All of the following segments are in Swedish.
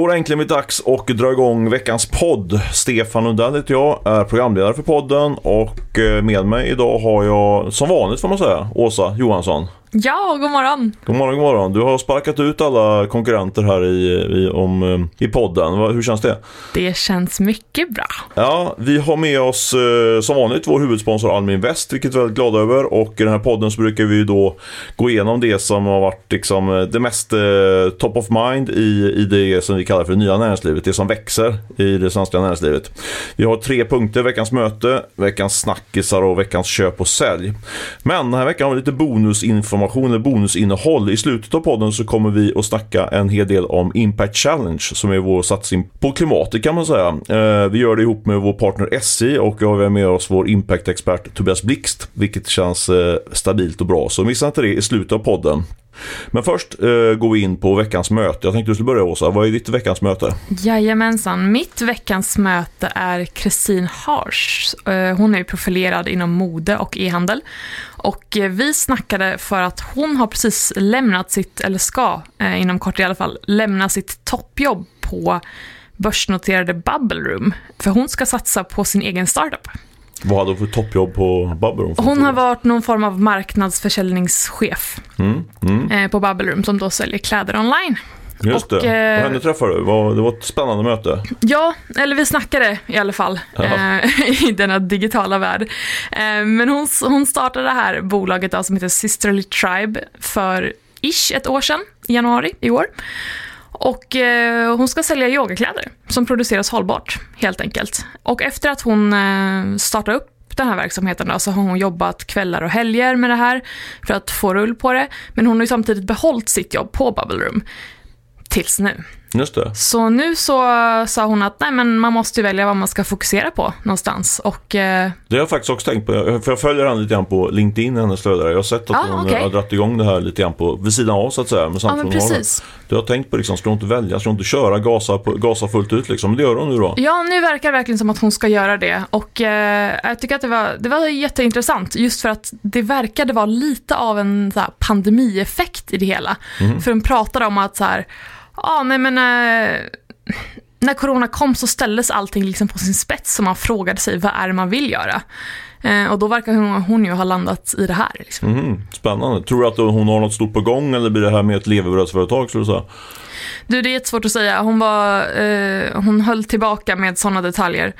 Då är det äntligen dags att dra igång veckans podd. Stefan Lundell heter jag, är programledare för podden och eh, med mig idag har jag som vanligt får man säga, Åsa Johansson. Ja, god morgon! God morgon, god morgon. Du har sparkat ut alla konkurrenter här i, i, om, eh, i podden. Hur känns det? Det känns mycket bra. Ja, vi har med oss eh, som vanligt vår huvudsponsor Almi Invest, vilket vi är väldigt glada över. Och i den här podden så brukar vi då gå igenom det som har varit liksom, det mest top of mind i, i det som vi kallar för det nya näringslivet, det som växer i det svenska näringslivet. Vi har tre punkter, veckans möte, veckans snackisar och veckans köp och sälj. Men den här veckan har vi lite bonusinformation, eller bonusinnehåll. I slutet av podden så kommer vi att snacka en hel del om Impact Challenge som är vår satsning på klimatet kan man säga. Eh, vi gör det ihop med vår partner SJ och vi har med oss vår Impact-expert Tobias Blixt, vilket känns eh, stabilt och bra. Så missa inte det i slutet av podden. Men först eh, går vi in på veckans möte. Jag tänkte du skulle börja Åsa. Vad är ditt veckans möte? Jajamensan. Mitt veckans möte är Kristin Harsch. Eh, hon är profilerad inom mode och e-handel. Och eh, vi snackade för att hon har precis lämnat sitt, eller ska eh, inom kort i alla fall, lämna sitt toppjobb på börsnoterade Bubble Room. För hon ska satsa på sin egen startup. Vad hade hon för toppjobb på Bubble Room? Hon har varit någon form av marknadsförsäljningschef mm, mm. Eh, på Bubble Room som då säljer kläder online. Just och, det. Och henne träffade du. Det var ett spännande möte. Ja, eller vi snackade i alla fall eh, i denna digitala värld. Eh, men hon, hon startade det här bolaget då, som heter Sisterly Tribe för ish ett år sedan, i januari i år. Och eh, hon ska sälja yogakläder som produceras hållbart, helt enkelt. Och efter att hon eh, startade upp den här verksamheten då, så har hon jobbat kvällar och helger med det här för att få rull på det. Men hon har ju samtidigt behållit sitt jobb på Bubble Room tills nu. Just det. Så nu så sa hon att nej, men man måste välja vad man ska fokusera på någonstans. Och, eh... Det har jag faktiskt också tänkt på. För jag följer henne lite grann på LinkedIn, hennes flödare. Jag har sett att ah, hon okay. har dragit igång det här lite grann på, vid sidan av så att säga. Men ja, men precis. Du har tänkt på liksom, ska hon inte välja, ska hon inte köra, gasa, gasa fullt ut liksom? Det gör hon nu då? Ja, nu verkar det verkligen som att hon ska göra det. Och eh, jag tycker att det var, det var jätteintressant. Just för att det verkade vara lite av en så här, pandemieffekt i det hela. Mm. För hon pratade om att så här, Ja, nej men äh, när corona kom så ställdes allting liksom på sin spets och man frågade sig vad är det man vill göra. Eh, och då verkar hon, hon ju ha landat i det här. Liksom. Mm, spännande. Tror du att hon har något stort på gång eller blir det här med ett levebrödsföretag? Skulle du säga? Du, det är jättesvårt att säga. Hon, var, eh, hon höll tillbaka med sådana detaljer.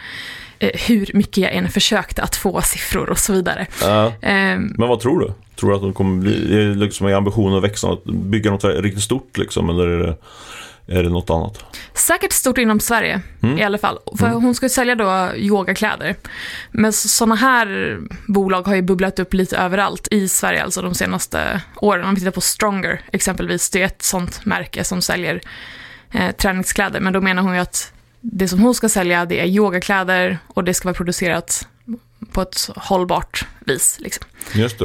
Eh, hur mycket jag än försökte att få siffror och så vidare. Äh, men vad tror du? Tror du att hon kommer bli, är liksom ambitionen att växa, att bygga något riktigt stort liksom, eller är det, är det något annat? Säkert stort inom Sverige mm. i alla fall. För mm. hon ska ju sälja då yogakläder. Men sådana här bolag har ju bubblat upp lite överallt i Sverige alltså de senaste åren. Om vi tittar på Stronger exempelvis, det är ett sånt märke som säljer eh, träningskläder. Men då menar hon ju att det som hon ska sälja det är yogakläder och det ska vara producerat på ett hållbart vis. Liksom.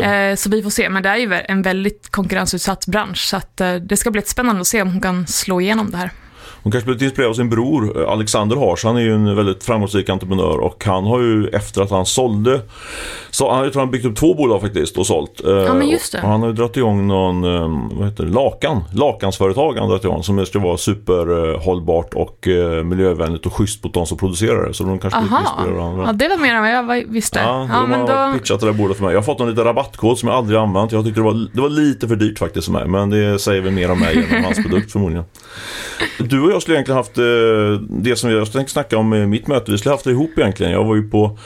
Eh, så vi får se, men det är ju en väldigt konkurrensutsatt bransch så att, eh, det ska bli spännande att se om hon kan slå igenom det här. Hon kanske blivit inspirerad av sin bror eh, Alexander Hars. Han är ju en väldigt framgångsrik entreprenör och han har ju efter att han sålde så han har byggt upp två bolag faktiskt och sålt. Ja, men just det. Och han har ju dragit igång någon, eh, vad heter det, Lakan, Lakansföretag han dragit igång som ska vara superhållbart och eh, miljövänligt och schysst mot de som producerar det. Så de kanske Aha. inspirerade varandra. Ja, det var mer än vad jag visste. Ja, ja de men har då... pitchat det där bordet för mig. Jag har fått en liten rabattkod som jag aldrig använt. Jag tyckte det var, det var lite för dyrt faktiskt för mig. Men det säger väl mer om mig än om hans produkt förmodligen. Du och jag skulle egentligen haft det som jag tänkte snacka om i mitt möte. Vi skulle haft det ihop egentligen. Jag var ju på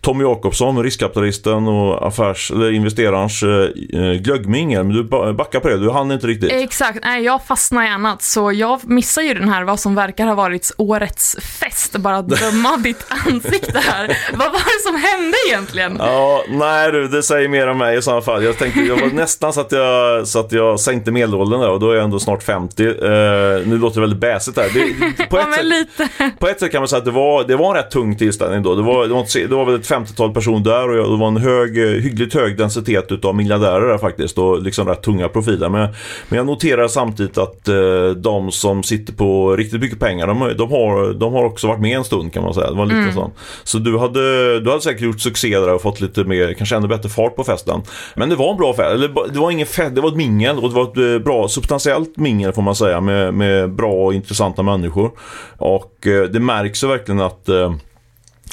Tommy Jakobsson, riskkapitalist journalisten och affärs, eller investerarens eh, glöggmingel. Men du backar på det, du hann inte riktigt. Exakt, nej jag fastnar i annat. Så jag missar ju den här, vad som verkar ha varit årets fest. Bara döma ditt ansikte här. vad var det som hände egentligen? Ja, nej du, det säger mer om mig i sådana fall. Jag tänkte, jag var nästan så att jag, så att jag sänkte medelåldern där och då är jag ändå snart 50. Uh, eh, nu låter det väldigt bäsigt här. Det, på, ett sätt, lite. på ett sätt kan man säga att det var, det var en rätt tung tillställning då. Det var, det var, det var väl ett 50-tal personer där och det var en hög, eh, hyggligt hög densitet utav miljardärer där faktiskt och liksom rätt tunga profiler. Men, men jag noterar samtidigt att eh, de som sitter på riktigt mycket pengar, de, de, har, de har också varit med en stund kan man säga. Det var lite mm. sån. Så du hade, du hade säkert gjort succé där och fått lite mer, kanske ännu bättre fart på festen. Men det var en bra fest, eller det var ingen fest, det var ett mingel och det var ett eh, bra substantiellt mingel får man säga med, med bra och intressant intressanta människor. Och eh, det märks ju verkligen att eh,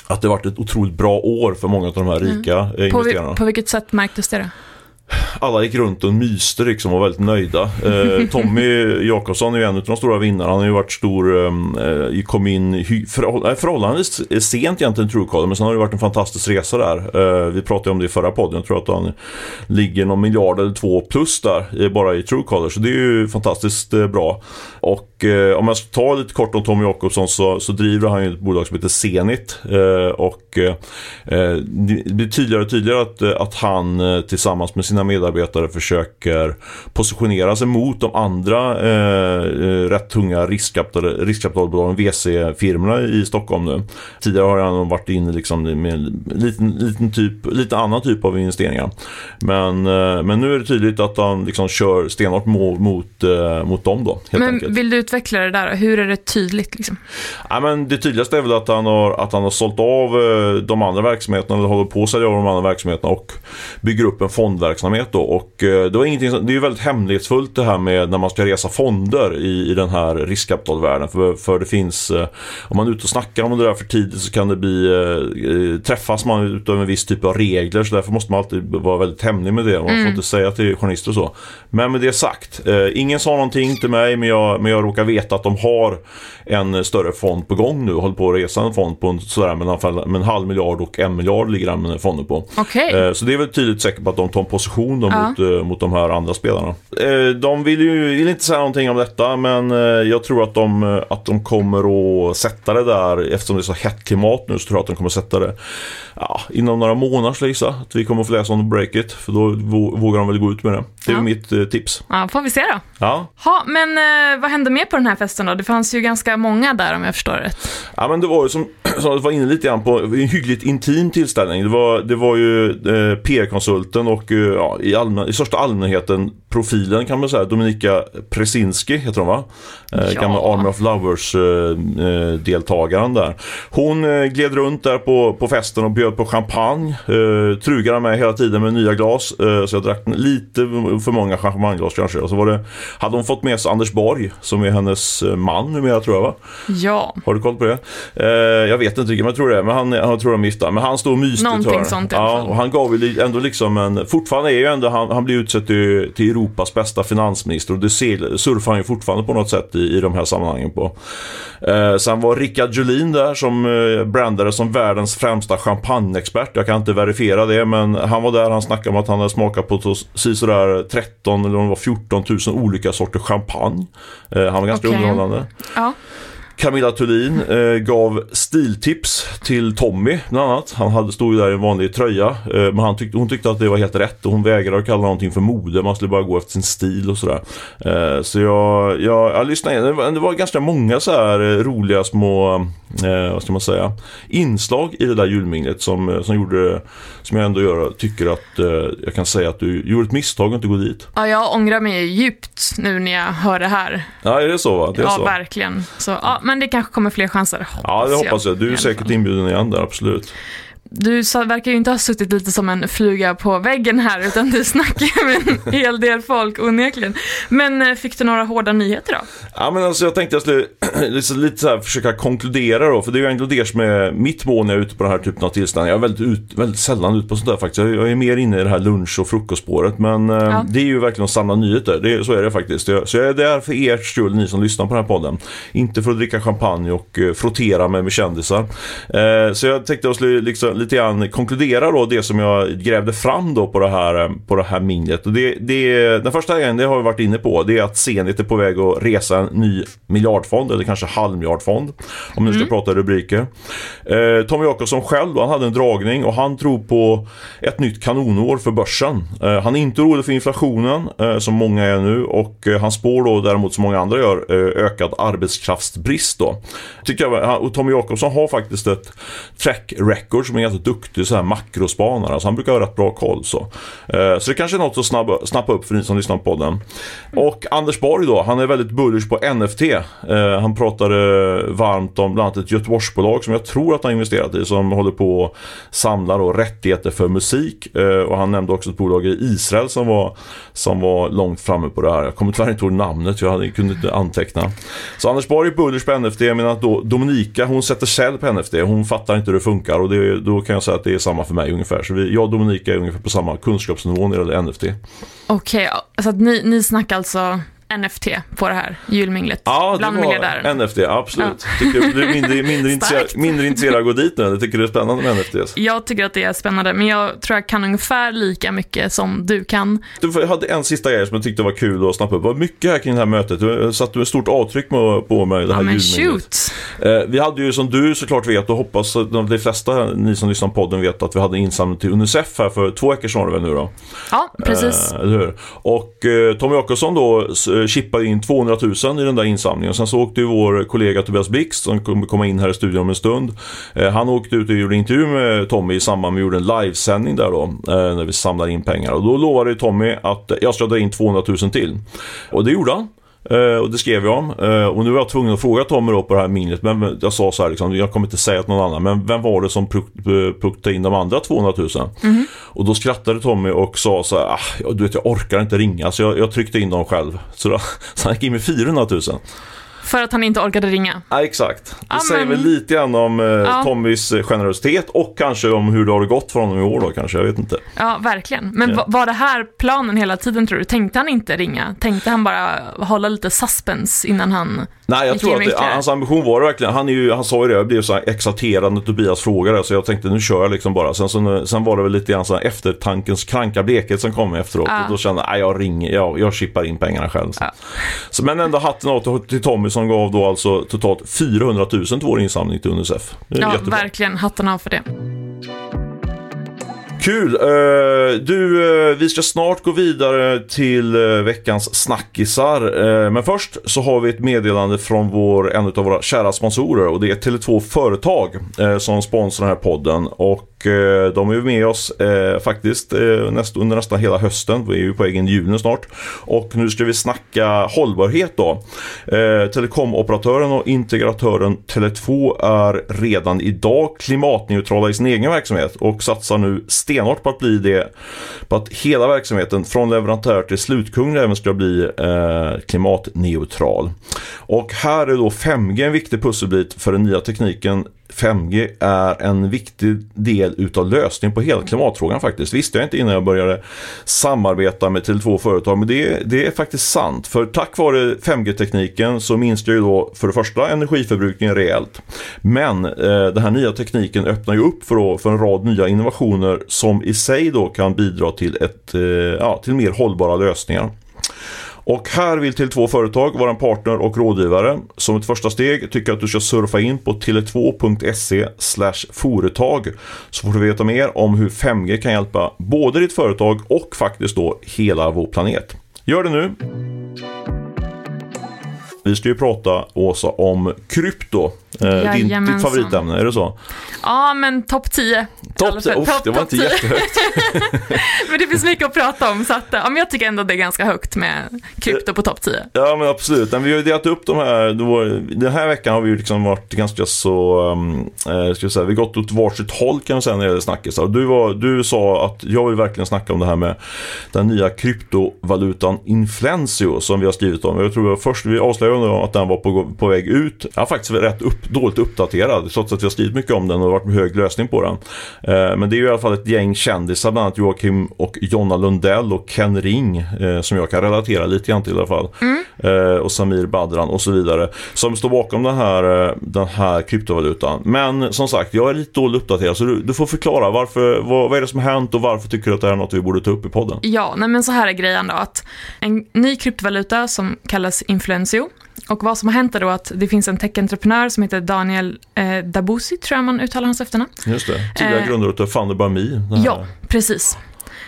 att det varit ett otroligt bra år för många av de här rika mm. investerarna. På, på vilket sätt märktes det då? Alla gick runt och myste liksom och var väldigt nöjda. Eh, Tommy Jakobsson är ju en av de stora vinnarna. Han har ju varit stor, ehm, eh, kom in förhåll förhållandevis sent egentligen Truecaller men sen har det varit en fantastisk resa där. Eh, vi pratade om det i förra podden. Jag tror att han ligger någon miljard eller två plus där eh, bara i Truecaller. Så det är ju fantastiskt eh, bra. Och eh, om jag ska ta lite kort om Tommy Jakobsson så, så driver han ju ett bolag som heter Zenit. och det blir tydligare och tydligare att, att han tillsammans med sina medarbetare försöker positionera sig mot de andra eh, eh rätt tunga riskkapital, riskkapitalbolagen, VC-firmorna i Stockholm nu. Tidigare har han varit inne liksom med liten, liten typ, lite annan typ av investeringar. Men, eh, men nu är det tydligt att han liksom kör stenhårt mot, mot, eh, mot dem då. Men enkelt. vill du utveckla det där? Hur är det tydligt? Liksom? Ja, men det tydligaste är väl att han har, att han har sålt av eh, de andra verksamheterna, eller håller på att sälja av de andra verksamheterna och bygger upp en fondverksamhet verksamhet då och eh, det var ingenting som, det är ju väldigt hemlighetsfullt det här med när man ska resa fonder i, i den här riskkapitalvärlden för, för det finns eh, om man är ute och snackar om det där för tidigt så kan det bli eh, träffas man utav en viss typ av regler så därför måste man alltid vara väldigt hemlig med det man mm. får inte säga till journalister och så men med det sagt, ingen sa någonting till mig men jag, men jag råkar veta att de har en större fond på gång nu håller på att resa en fond på en, sådär med en halv miljard och en miljard ligger den fonden på. Okay. Så det är väl tydligt säkert på att de tar en position reaktion då ja. mot, uh, mot de här andra spelarna. Uh, de vill ju vill inte säga någonting om detta men uh, jag tror att de, att de kommer att sätta det där eftersom det är så hett klimat nu så tror jag att de kommer att sätta det ja, inom några månader gissa. Att vi kommer att få läsa om Break It för då vågar de väl gå ut med det. Det är ja. mitt tips. Ja, får vi se då. Ja. Ha, men vad hände mer på den här festen då? Det fanns ju ganska många där om jag förstår rätt. Ja men det var ju som, som jag var inne lite grann på en hyggligt intim tillställning. Det var, det var ju eh, PR-konsulten och ja, i, allmän, i största allmänheten profilen kan man säga. Dominika Presinski heter hon va? Eh, ja. Gamla Army of Lovers-deltagaren eh, eh där. Hon eh, gled runt där på, på festen och bjöd på champagne. Eh, trugade mig hela tiden med nya glas. Eh, så jag drack lite för många champagneglas kanske. Och så var det, hade hon fått med sig Anders Borg som är hennes man numera tror jag va? Ja. Har du koll på det? Eh, jag vet inte riktigt men jag tror det. Men han, han tror de är gifta. Men han stod och myste. Någonting sånt i alla fall. Ja, och han gav ju ändå liksom en, fortfarande är ju ändå, han, han blir utsedd till, till Europas bästa finansminister och det surfar han ju fortfarande på något sätt i, i de här sammanhangen på. Eh, sen var Rickard Julin där som eh, brandades som världens främsta champagneexpert. Jag kan inte verifiera det men han var där, han snackade om att han hade smakat på sådär 13 eller om det var 14 000 olika sorter champagne. Eh, han var ganska okay. underhållande. Ja. Camilla Thulin eh, gav stiltips till Tommy bland annat. Han hade, stod ju där i en vanlig tröja. Eh, men han tyckte, hon tyckte att det var helt rätt och hon vägrade att kalla någonting för mode. Man skulle bara gå efter sin stil och sådär. Eh, så jag, jag, jag lyssnade. Det var, det var ganska många så här eh, roliga små, eh, vad ska man säga, inslag i det där julminglet som, eh, som gjorde som jag ändå gör, tycker att jag kan säga att du gjorde ett misstag att inte gå dit. Ja, jag ångrar mig djupt nu när jag hör det här. Ja, är det så? Va? Det är ja, så. verkligen. Så, ja, men det kanske kommer fler chanser. Ja, det hoppas jag. Du är säkert inbjuden igen där, absolut du verkar ju inte ha suttit lite som en fluga på väggen här utan du snackar med en hel del folk onekligen. Men eh, fick du några hårda nyheter då? Ja men alltså jag tänkte jag skulle lite så här försöka konkludera då för det är ju ändå det som är mitt mål när jag är ute på den här typen av tillstånd. Jag är väldigt, ut, väldigt sällan ute på sånt där faktiskt. Jag är mer inne i det här lunch och frukostspåret men eh, ja. det är ju verkligen att samla nyheter. Det, så är det faktiskt. Så jag är där för ert skull, ni som lyssnar på den här podden. Inte för att dricka champagne och eh, frottera mig med kändisar. Så jag tänkte jag skulle liksom lite grann konkludera då det som jag grävde fram då på det här, på det här minglet. Och det, det, den första grejen, det har vi varit inne på, det är att Zenit är på väg att resa en ny miljardfond, eller kanske halvmiljardfond, om ni ska mm. prata rubriker. Eh, Tommy Jakobsson själv då, han hade en dragning och han tror på ett nytt kanonår för börsen. Eh, han är inte orolig för inflationen, eh, som många är nu, och eh, han spår då däremot som många andra gör, eh, ökad arbetskraftsbrist då. Tycker jag, och Tommy Jakobsson har faktiskt ett track record som är ganska duktig så här makrospanare, så han brukar ha rätt bra koll. Så, eh, så det kanske är något att snabba, snappa upp för ni som lyssnar på podden. Och Anders Borg då, han är väldigt bullish på NFT. Eh, han pratade varmt om bland annat ett Göteborgsbolag som jag tror att han investerat i som håller på att samla då rättigheter för musik. Eh, och han nämnde också ett bolag i Israel som var, som var långt framme på det här. Jag kommer tyvärr inte ihåg namnet, jag hade, kunde inte anteckna. Så Anders Borg är bullish på NFT medan då Dominika hon sätter sälj på NFT. Hon fattar inte hur det funkar och det, då kan jag säga att det är samma för mig ungefär. Så vi, jag och Dominika är ungefär på samma kunskapsnivå när det gäller NFT. Okej, okay, så att ni, ni snackar alltså NFT på det här julminglet ja, bland miljardärerna. NFT, absolut. Ja. Tycker du är mindre, mindre, intresserad, mindre intresserad att gå dit nu? Jag tycker det är spännande med NFTs. Jag tycker att det är spännande, men jag tror jag kan ungefär lika mycket som du kan. Du hade en sista grej som jag tyckte var kul att snappa upp. Det var mycket här kring det här mötet. Du satte ett stort avtryck på mig. Det här ja, men shoot. Eh, vi hade ju som du såklart vet och hoppas att de flesta ni som lyssnar på podden vet att vi hade insamling till Unicef här för två veckor sedan nu då. Ja, precis. Eh, och eh, Tommy Jakobsson då Eh, chippade in 200 000 i den där insamlingen. Sen så åkte ju vår kollega Tobias Blix som kommer komma in här i studion om en stund. Eh, han åkte ut och gjorde intervju med Tommy i samband med att vi gjorde en livesändning där då. Eh, när vi samlade in pengar. Och då lovade Tommy att jag ska dra in 200 000 till. Och det gjorde han. Uh, och det skrev jag om. Uh, och nu var jag tvungen att fråga Tommy då på det här minnet. Men jag sa så här liksom, jag kommer inte säga till någon annan. Men vem var det som puktade in de andra 200 000? Mm. Och då skrattade Tommy och sa så här, ah, du vet jag orkar inte ringa. Så jag, jag tryckte in dem själv. Så, då, så han gick in med 400 000. För att han inte orkade ringa? Ja, exakt. Det ja, säger väl lite grann om eh, ja. Tommys eh, generositet och kanske om hur det har gått för honom i år då kanske, jag vet inte. Ja, verkligen. Men ja. var det här planen hela tiden tror du? Tänkte han inte ringa? Tänkte han bara hålla lite suspense innan han Nej, jag tror att det, hans ambition var det verkligen. Han, är ju, han sa ju det, jag blev så här exalterad när Tobias frågade så jag tänkte nu kör jag liksom bara. Sen, så, sen var det väl lite grann så här eftertankens kranka blekhet som kom efteråt. Ja. Och då kände jag, jag ringer, jag, jag chippar in pengarna själv. Ja. Så, men ändå hatten av till Tommy som gav då alltså totalt 400 000 till vår insamling till Unicef. ja, jättebra. verkligen. Hatten av för det. Kul! Uh, du, uh, vi ska snart gå vidare till uh, veckans snackisar. men först så har vi ett meddelande från vår, en av våra kära sponsorer och det är Tele2 Företag som sponsrar den här podden. Och Eh, de är med oss eh, faktiskt eh, näst, under nästan hela hösten. Vi är ju på väg in i julen snart. Och nu ska vi snacka hållbarhet då. telekomoperatören och integratören Tele2 är redan idag klimatneutrala i sin egen verksamhet och satsar nu stenhårt på att bli det. På att hela verksamheten från leverantör till slutkund även ska bli eh, klimatneutral. Och här är då 5G en viktig pusselbit för den nya tekniken 5G är en viktig del utav lösningen på hela klimatfrågan faktiskt. Visste jag inte innan jag började samarbeta med Tele2 företag men det, det är faktiskt sant. För tack vare 5G-tekniken så minskar ju då för det första energiförbrukningen rejält. Men eh, den här nya tekniken öppnar ju upp för, för en rad nya innovationer som i sig då kan bidra till, ett, eh, ja, till mer hållbara lösningar. Och här vill Tele2 Företag vara en partner och rådgivare. Som ett första steg tycker jag att du ska surfa in på tele2.se företag så får du veta mer om hur 5G kan hjälpa både ditt företag och faktiskt då hela vår planet. Gör det nu! Vi ska ju prata, Åsa, om krypto. Eh, din, ditt favoritämne, är det så? Ja, men topp 10. Topp 10? Oh, det var inte 10. jättehögt. men det finns mycket att prata om, så att, ja, men jag tycker ändå det är ganska högt med krypto på topp 10. Ja, men absolut. Men vi har ju delat upp de här. Då, den här veckan har vi ju liksom varit ganska så, um, ska jag säga, vi har gått åt varsitt håll kan man säga när det gäller snackisar. Du, var, du sa att jag vill verkligen snacka om det här med den nya kryptovalutan Inflensio som vi har skrivit om. Jag tror först vi avslöjade att den var på, på väg ut. Jag har faktiskt rätt upp dåligt uppdaterad trots att vi har skrivit mycket om den och varit med hög lösning på den. Eh, men det är ju i alla fall ett gäng kändisar, bland annat Joakim och Jonna Lundell och Ken Ring eh, som jag kan relatera lite grann till i alla fall. Mm. Eh, och Samir Badran och så vidare som står bakom den här, den här kryptovalutan. Men som sagt, jag är lite dåligt uppdaterad så du, du får förklara varför, vad, vad är det som har hänt och varför tycker du att det här är något vi borde ta upp i podden? Ja, nej men så här är grejen då att en ny kryptovaluta som kallas Influencio och vad som har hänt är då att det finns en tech-entreprenör som heter Daniel eh, Dabusi, tror jag man uttalar hans efternamn. Just det, tidigare eh, grundare av Funderby Ja, precis.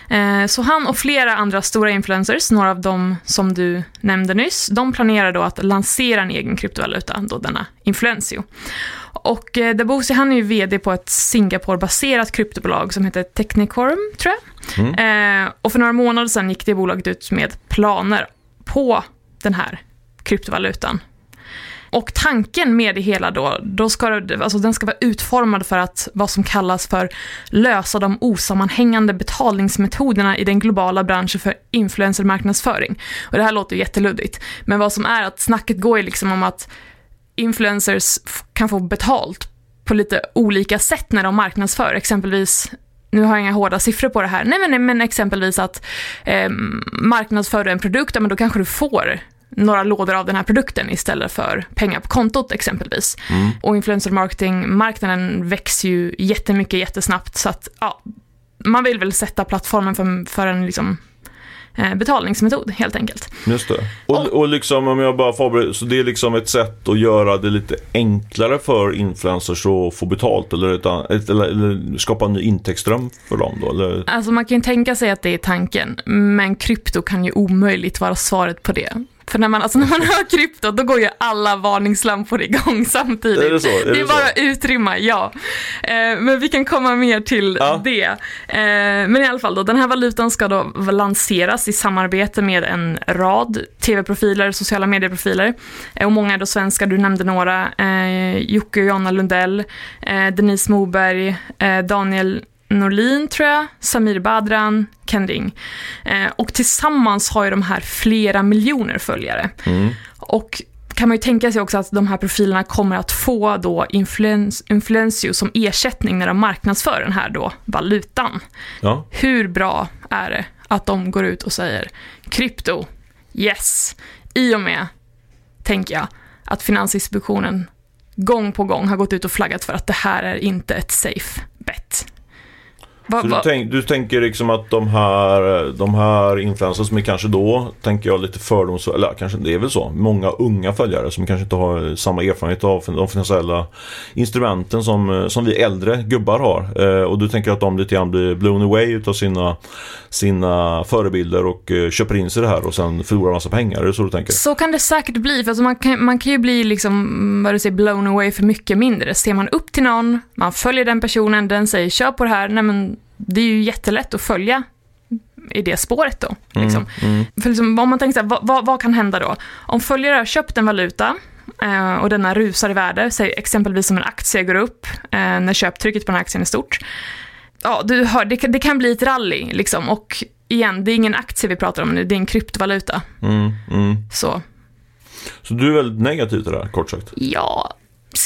Eh, så han och flera andra stora influencers, några av dem som du nämnde nyss, de planerar då att lansera en egen kryptovaluta, då denna Influencio. Och eh, Dabusi han är ju vd på ett Singapore-baserat kryptobolag som heter Technicorm, tror jag. Mm. Eh, och för några månader sedan gick det bolaget ut med planer på den här kryptovalutan. Och tanken med det hela då, då ska det, alltså den ska vara utformad för att vad som kallas för lösa de osammanhängande betalningsmetoderna i den globala branschen för influencermarknadsföring. Och det här låter jätteluddigt, men vad som är att snacket går ju liksom om att influencers kan få betalt på lite olika sätt när de marknadsför, exempelvis nu har jag inga hårda siffror på det här, nej men, nej, men exempelvis att eh, marknadsför du en produkt, ja, men då kanske du får några lådor av den här produkten istället för pengar på kontot exempelvis. Mm. Och influencer marketing-marknaden växer ju jättemycket, jättesnabbt så att ja, man vill väl sätta plattformen för, för en liksom, eh, betalningsmetod helt enkelt. Just det. Och, och liksom om jag bara förbereder, så det är liksom ett sätt att göra det lite enklare för influencers att få betalt eller, ett, eller, eller skapa en ny intäktsström för dem då? Eller? Alltså man kan ju tänka sig att det är tanken, men krypto kan ju omöjligt vara svaret på det. För när man, alltså när man hör krypto, då går ju alla varningslampor igång samtidigt. Är det så? Är det är det bara så? utrymma, ja. Eh, men vi kan komma mer till Ja. det. Eh, men i alla fall då, den här valutan ska då lanseras i samarbete med en rad tv-profiler, sociala medieprofiler. Eh, och många är då svenskar, du nämnde några. Eh, Jocke och Jonna Lundell, eh, Denise Moberg, eh, Daniel Norlin tror jag, Samir Badran, Ken Ring. Eh, och tillsammans har ju de här flera miljoner följare. Mm. Och kan man ju tänka sig också att de här profilerna kommer att få då influens, influensio som ersättning när de marknadsför den här då valutan. Ja. Hur bra är det att de går ut och säger krypto, yes, i och med, tänker jag, att Finansinspektionen gång på gång har gått ut och flaggat för att det här är inte ett safe bet. Va, Så du, va, tänk, du tänker liksom att de här, de här influencers som är kanske då, tänker jag lite fördoms... Eller kanske det är väl så. Många unga följare som kanske inte har samma erfarenhet av de finansiella instrumenten som, som vi äldre gubbar har. Eh, och du tänker att de lite grann blir blown away utav sina, sina förebilder och eh, köper in sig det här och sen förlorar massa pengar. Är det så du tänker? Så kan det säkert bli, för alltså man, kan, man kan ju bli liksom, vad du säger, blown away för mycket mindre. Ser man upp till någon, man följer den personen, den säger kör på det här, nej men det är ju jättelätt att följa i det spåret då. Liksom. Mm. För liksom, om man tänker så här, vad, vad, vad kan hända då? Om följare har köpt en valuta eh, och denna rusar i värde, säg exempelvis som en aktie går upp eh, när köptrycket på den här aktien är stort. Ja, du hör, det, kan- det kan bli ett rally liksom och igen, det är ingen aktie vi pratar om nu, det är en kryptovaluta. Mm. Mm. Så Så du är väldigt negativ till det här, kort sagt? Ja,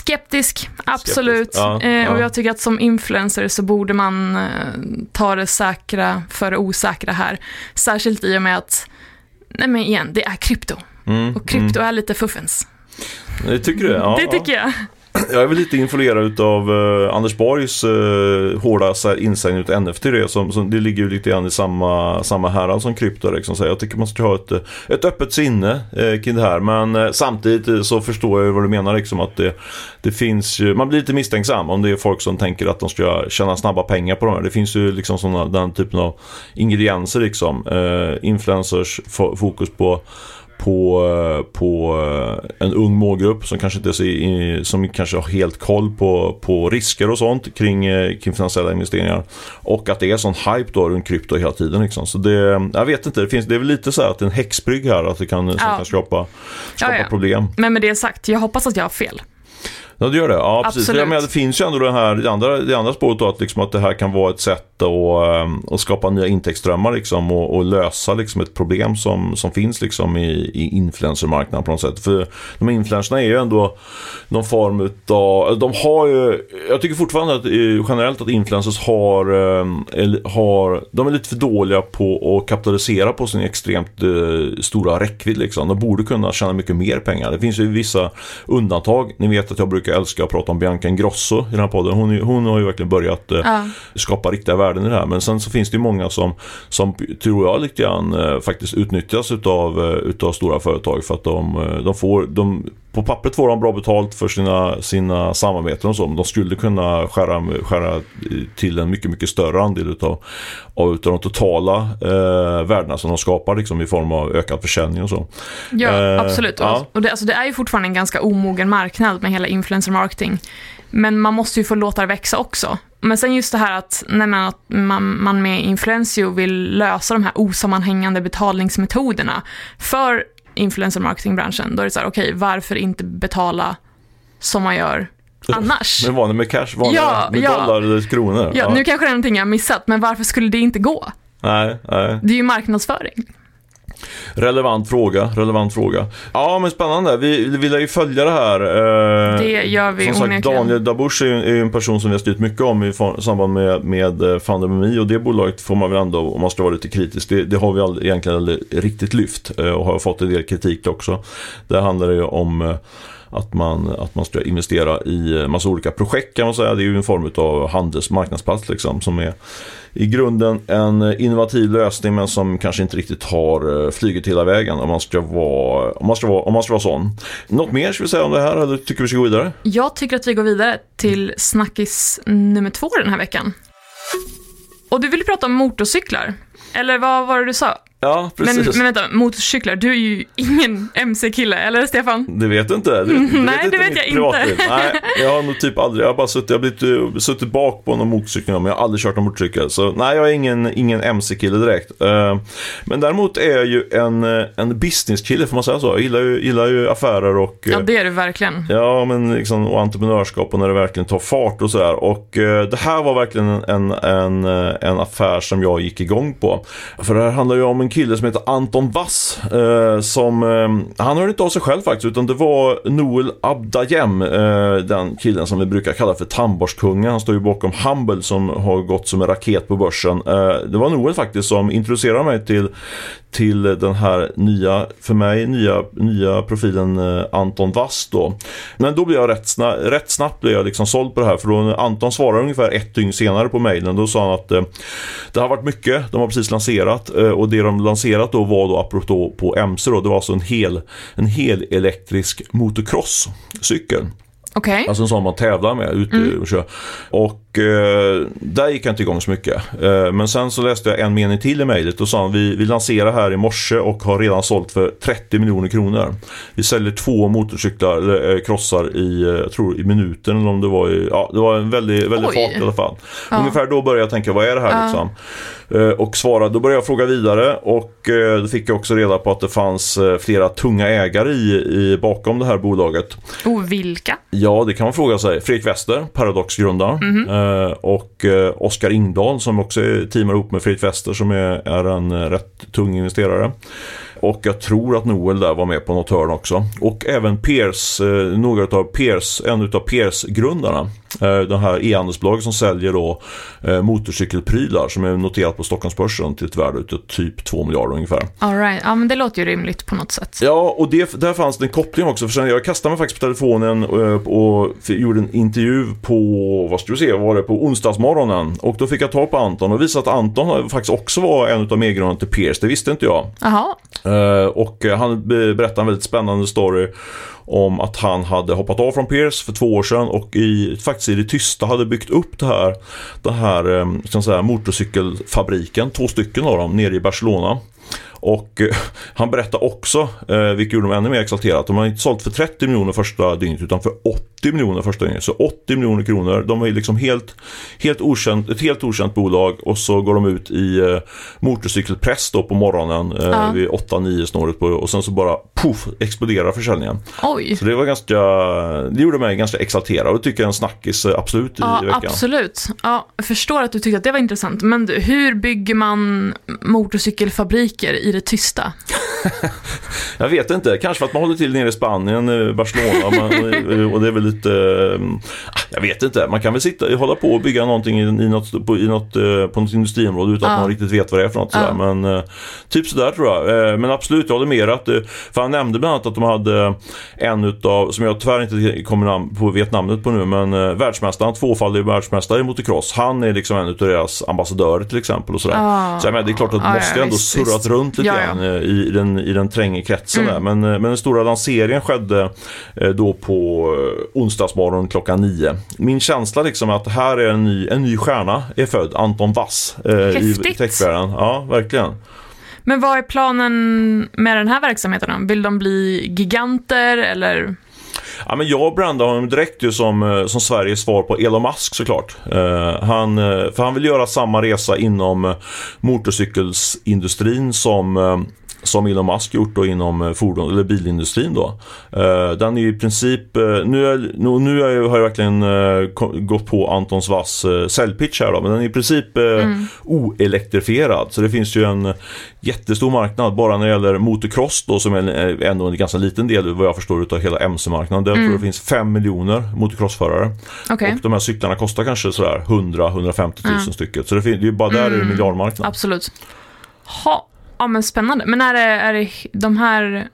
skeptisk, absolut. Skeptisk, ja, eh, och ja. jag tycker att som influencer så borde man eh, ta det säkra för det osäkra här. Särskilt i och med att, nej men igen, det är krypto. Mm. Och krypto är lite fuffens. Mm. Det tycker du? Ja, det tycker jag. Jag är väl lite influerad av uh, eh, Anders Borgs uh, hårda så insägning utav NFT. Det, som, som, det ligger ju lite grann i samma, samma härad som krypto. Liksom. Så jag tycker man ska ha ett, eh, ett öppet sinne uh, kring det här. Men uh, samtidigt så förstår jag ju vad du menar. Liksom, att det, det finns ju, man blir lite misstänksam om det är folk som tänker att de ska tjäna snabba pengar på de här. Det finns ju liksom såna, den typen av ingredienser. Liksom. Uh, influencers, fokus på på, på en ung målgrupp som kanske inte i, som kanske har helt koll på, på risker och sånt kring, eh, kring finansiella investeringar. Och att det är sån hype då runt krypto hela tiden. Liksom. Så det, jag vet inte, det, finns, det är väl lite så här att det är en häxbrygg här att det kan, Ja. kan skapa, skapa Ja, ja. problem. Men med det sagt, jag hoppas att jag har fel. Ja, det gör det. Ja, precis. För Absolut. Jag menar, det finns ju ändå det här, det andra, det andra spåret då, att, liksom, att det här kan vara ett sätt att, ehm, att skapa nya intäktsströmmar liksom, och, och lösa liksom, ett problem som, som finns liksom, i, i influencermarknaden på något sätt. För de här influencerna är ju ändå någon form utav, de har ju, jag tycker fortfarande att, eh, generellt att influencers har, har, de är lite för dåliga på att kapitalisera på sin extremt eh, stora räckvidd liksom. De borde kunna tjäna mycket mer pengar. Det finns ju vissa undantag. Ni vet att jag brukar älska att prata om Bianca Ingrosso i den här podden. Hon, hon har ju verkligen börjat eh, Ja. skapa riktiga värden i det här. Men sen så finns det ju många som, som tror jag lite grann eh, faktiskt utnyttjas utav, eh, utav stora företag för att de, de får, de på pappret får de bra betalt för sina, sina samarbeten och så. Men de skulle kunna skära, skära till en mycket, mycket större andel utav, av utav de totala eh, värdena som de skapar liksom, i form av ökad försäljning och så. Ja, eh, absolut. Ja. Och det, alltså, det är ju fortfarande en ganska omogen marknad med hela influencer marketing. Men man måste ju få låta det växa också. Men sen just det här att, nej men, att man, man med Influencio vill lösa de här osammanhängande betalningsmetoderna för influencer marketingbranschen. Då är det så här, okej, okay, varför inte betala som man gör annars? Med vanligt med cash, vanliga, ja, med ja. dollar eller kronor. Ja, ja, nu kanske det är någonting jag har missat, men varför skulle det inte gå? Nej, nej. Det är ju marknadsföring. Relevant fråga, relevant fråga. Ja, men spännande. Vi, vi vill ju följa det här. Eh, det gör vi Som sagt, Daniel Dabush är ju, ju en person som vi har styrt mycket om i samband med, med eh, Fundamemi och det bolaget får man väl ändå, om man ska vara lite kritisk, det, det har vi aldrig, egentligen aldrig riktigt lyft eh, och har fått en del kritik också. Det handlar ju om att man, att man ska investera i massa olika projekt kan man säga. Det är ju en form av handelsmarknadsplats liksom som är i grunden en innovativ lösning men som kanske inte riktigt har eh, flugit hela vägen om man ska vara, om man ska vara, om man ska vara sån. Något mer ska vi säga om det här eller tycker vi ska gå vidare? Jag tycker att vi går vidare till snackis nummer två den här veckan. Och du ville prata om motorcyklar. Eller vad var det du sa? Ja, precis. Men, men vänta, motorcyklar, du är ju ingen MC-kille, eller Stefan? Det vet du inte. Du, du Nej, vet det vet jag inte. Nej, jag har nog typ aldrig, jag har bara suttit, jag har blivit, eh, suttit bak på någon motorcykel, men jag har aldrig kört någon motorcykel. Så nej, jag är ingen, ingen MC-kille direkt. Uh, men däremot är jag ju en, eh, en business-kille, får man säga så. Jag gillar ju, gillar ju affärer och... Ja, det är du verkligen. Ja, men liksom, och entreprenörskap och när det verkligen tar fart och sådär. Och det här var verkligen en, en, en affär som jag gick igång på. För det här handlar ju om en kille som heter Anton Vass. Eh, som, eh, han hörde inte av sig själv faktiskt utan det var Noel Abdayem. Eh, den killen som vi brukar kalla för tandborstkungen. Han står ju bakom Humble som har gått som en raket på börsen. Eh, det var Noel faktiskt som introducerade mig till, till den här nya, för mig, nya, nya profilen eh, Anton Vass då. Men då blev jag rätt, sna rätt snabbt blev jag liksom såld på det här för då Anton svarade ungefär ett dygn senare på mejlen. Då sa han att eh, det har varit mycket, de har precis lanserat eh, och det de lanserat då var då apropå på MC då, det var alltså en hel, en hel elektrisk motocrosscykel. Okay. Alltså en sån man tävlar med ute mm. och kör. Och eh, där gick jag inte igång så mycket. Eh, men sen så läste jag en mening till i mejlet och sa vi, vi lanserar här i morse och har redan sålt för 30 miljoner kronor. Vi säljer två motorcyklar, eller eh, krossar i, eh, jag tror i minuten eller om det var i, ja det var en väldigt, väldigt fart i alla fall. Ja. Ungefär då började jag tänka, vad är det här ja. liksom? Eh, och svarade, då började jag fråga vidare och eh, då fick jag också reda på att det fanns flera tunga ägare i, i bakom det här bolaget. Och vilka? Ja, det kan man fråga sig. Fredrik Wester, Paradox-grundaren. Mm -hmm. och Oskar Ingdahl som också teamar ihop med Fredrik Wester som är, är en rätt tung investerare. Och jag tror att Noel där var med på något hörn också. Och även Pierce, eh, några av Pierce, en av Pierce-grundarna. Eh, det här e-handelsbolaget som säljer då eh, motorcykelprylar som är noterat på Stockholmsbörsen till ett värde av typ 2 miljarder ungefär. All right. Ja, men det låter ju rimligt på något sätt. Ja, och det, där fanns det en koppling också. För sen jag kastade mig faktiskt på telefonen och, och gjorde en intervju på, vad ska vi se, var det på onsdagsmorgonen. Och då fick jag ta på Anton och visade att Anton faktiskt också var en av medgrundarna till Pierce. Det visste inte jag. Jaha. Eh, och eh, han berättade en väldigt spännande story om att han hade hoppat av från Pierce för två år sedan och i, faktiskt i det tysta hade byggt upp det här, den här eh, ska säga, motorcykelfabriken, två stycken av dem, nere i Barcelona. Och eh, han berättar också, eh, vilket gjorde dem ännu mer exalterat, de har inte sålt för 30 miljoner första dygnet utan för 80 miljoner första dygnet. Så 80 miljoner kronor, de är liksom helt, helt okänt, ett helt okänt bolag och så går de ut i eh, motorcykelpress då på morgonen eh, ja. vid 8-9 snåret på och sen så bara puff, exploderar försäljningen. Oj. Så det var ganska, det gjorde mig ganska exalterad och tycker jag en snackis absolut i, ja, veckan. Absolut. Ja, jag förstår att du tyckte att det var intressant. Men hur bygger man motorcykelfabriker i det tysta? jag vet inte, kanske för att man håller till nere i Spanien, eh, Barcelona man, och det är väl lite, eh, jag vet inte, man kan väl sitta, hålla på och bygga någonting i, i, något, på, i något, eh, på något industriområde utan ja. att man riktigt vet vad det är för något. Ja. Sådär. Men typ sådär tror jag. Men absolut, jag håller med att, för han nämnde bland annat att de hade en utav, som jag tyvärr inte kommer på, vet namnet på nu, men världsmästaren, tvåfaldig världsmästare i motocross, han är liksom en utav deras ambassadörer till exempel och sådär. Ja. Så jag menar, det är klart att det måste ändå surrat runt lite Ja, grann ja. eh, i den, i den tränga kretsen Mm. där. Men, eh, men den stora lanseringen skedde eh, då på onsdagsmorgon klockan nio. Min känsla liksom är att här är en ny, en ny stjärna är född, Anton Wass eh, i techvärlden. Ja, verkligen. Men vad är planen med den här verksamheten då? Vill de bli giganter eller? Ja, men jag brandade honom direkt ju som, eh, som Sveriges svar på Elon Musk såklart. Eh, han, eh, för han vill göra samma resa inom eh, motorcykelsindustrin som eh, som Elon Musk gjort då inom eh, fordon, eller bilindustrin då. Eh, den är ju i princip, eh, nu, är, nu, har jag verkligen gått på Antons Vass säljpitch här då, men den är i princip eh, oelektrifierad. Så det finns ju en jättestor marknad bara när det gäller motocross då som är ändå en ganska liten del vad jag förstår utav hela MC-marknaden. Där tror jag det finns 5 miljoner motocrossförare. Okej, Och de här cyklarna kostar kanske sådär 100-150 tusen stycket. Så det, fin- det är ju bara där är det miljardmarknad. absolut. Ha. Ja men spännande. Men är det, är det de här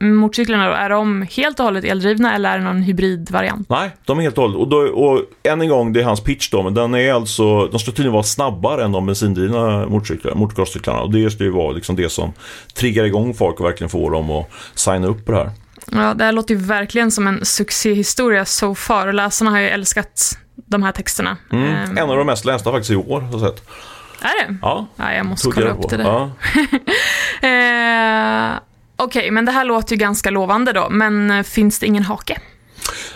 motorcyklarna då, är de helt och hållet eldrivna eller är det någon hybridvariant? Nej, de är helt och hållet. Och, då, och än en gång, det är hans pitch då, men den är alltså, de ska tydligen vara snabbare än de bensindrivna motorcyklar, motocrosscyklarna. Och det ska ju vara liksom det som triggar igång folk och verkligen får dem att signa upp på det här. Ja, det här låter ju verkligen som en succéhistoria so far läsarna har ju älskat de här texterna. Mm. Ehm, En av de mest lästa faktiskt i år, jag sett. Är det? Ja, Ja, jag måste kolla jag upp det där. Ja. Eh, Okej, men det här låter ju ganska lovande då, men eh, finns det ingen hake?